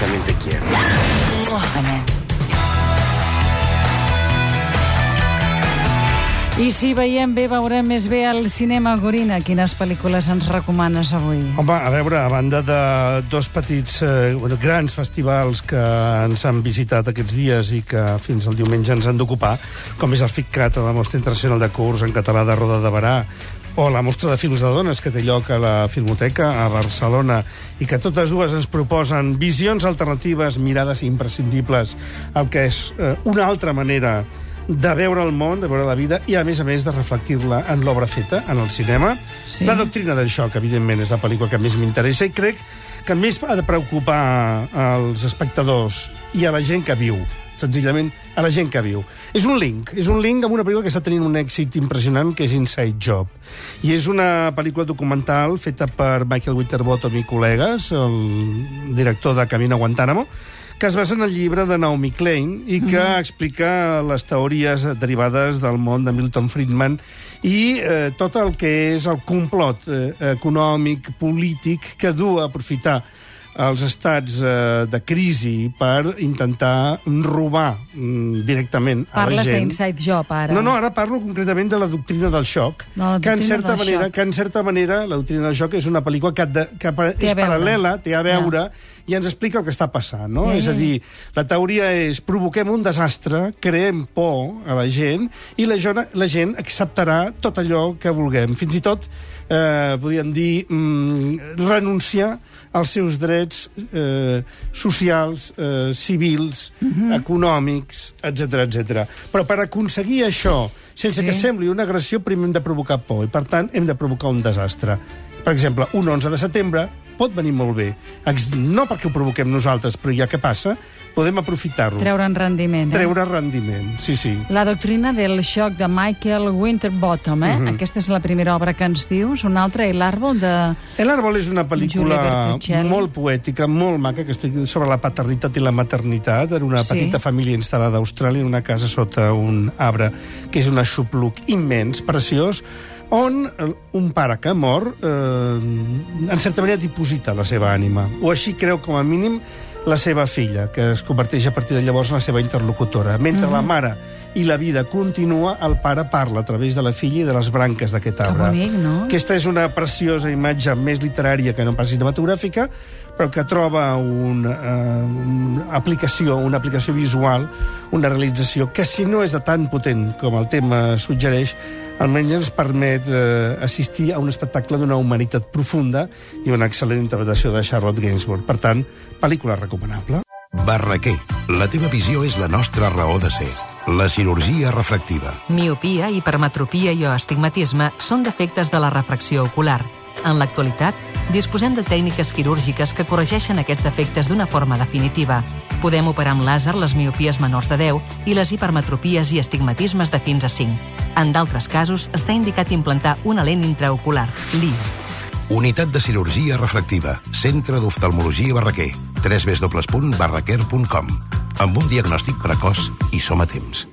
también te quiero. I si veiem bé, veurem més bé al cinema Gorina. Quines pel·lícules ens recomanes avui? Home, a veure, a banda de dos petits, eh, bueno, grans festivals que ens han visitat aquests dies i que fins al diumenge ens han d'ocupar, com és el FICCAT, la Mostra Internacional de Curs en català de Roda de Barà, o la Mostra de Films de Dones, que té lloc a la Filmoteca a Barcelona, i que totes dues ens proposen visions alternatives, mirades imprescindibles, el que és eh, una altra manera de veure el món, de veure la vida, i a més a més de reflectir-la en l'obra feta, en el cinema. Sí. La doctrina del xoc, evidentment, és la pel·lícula que més m'interessa i crec que més ha de preocupar als espectadors i a la gent que viu senzillament a la gent que viu. És un link, és un link amb una pel·lícula que està tenint un èxit impressionant, que és Inside Job. I és una pel·lícula documental feta per Michael Winterbottom i col·legues, el director de Camino a Guantánamo, que es basa en el llibre de Naomi Klein i que mm. explica les teories derivades del món de Milton Friedman i eh, tot el que és el complot eh, econòmic, polític, que du a aprofitar els estats eh, de crisi per intentar robar mm, directament a Parles la gent. d'Inside Job, ara. No, no, ara parlo concretament de la doctrina del xoc, la que en certa del manera, xoc. que en certa manera la doctrina del xoc és una pel·lícula que, de, que Té a és paral·lela, té a veure i ens explica el que està passant, no? Ja, És a ja. dir, la teoria és provoquem un desastre, creem por a la gent i la, la gent acceptarà tot allò que vulguem. Fins i tot, eh, podríem dir, mm, renunciar als seus drets eh, socials, eh, civils, Mhm. econòmics, etc etc. Però per aconseguir això, sense Sí. que sembli una agressió, primer hem de provocar por, i per tant hem de provocar un desastre. Per exemple, un 11 de setembre pot venir molt bé. No perquè ho provoquem nosaltres, però ja que passa, podem aprofitar-lo. Treure'n rendiment. Eh? Treure rendiment, sí, sí. La doctrina del xoc de Michael Winterbottom, eh? Mhm. Aquesta és la primera obra que ens dius. Una altra, El árbol de... El árbol és una pel·lícula molt poètica, molt maca, que explica sobre la paternitat i la maternitat. Era una Sí. petita família instal·lada a Austràlia en una casa sota un arbre, que és un aixopluc immens, preciós, on eh, un pare que mor, eh, en certa manera, diposita la seva ànima. O així creu, com a mínim, la seva filla, que es converteix a partir de llavors en la seva interlocutora. Mentre la mare i la vida continua, el pare parla a través de la filla i de les branques d'aquest arbre. bonic, no? Aquesta és una preciosa imatge més literària que no pas cinematogràfica, però que troba una, uh, una aplicació, una aplicació visual, una realització que, si no és de tan potent com el tema suggereix, almenys ens permet uh, assistir a un espectacle d'una humanitat profunda i una excel·lent interpretació de Charlotte Gainsbourg. Per tant, pel·lícula recomanable. Barraquer, la teva visió és la nostra raó de ser. La cirurgia refractiva. Miopia, hipermetropia i o astigmatisme són defectes de la refracció ocular. En l'actualitat, disposem de tècniques quirúrgiques que corregeixen aquests defectes d'una forma definitiva. Podem operar amb làser les miopies menors de 10 i les hipermetropies i astigmatismes de fins a 5. En d'altres casos, està indicat implantar una lent intraocular, LIO. Unitat de cirurgia refractiva. Centre d'oftalmologia Barraquer. www.barraquer.com Amb un diagnòstic precoç i som a temps.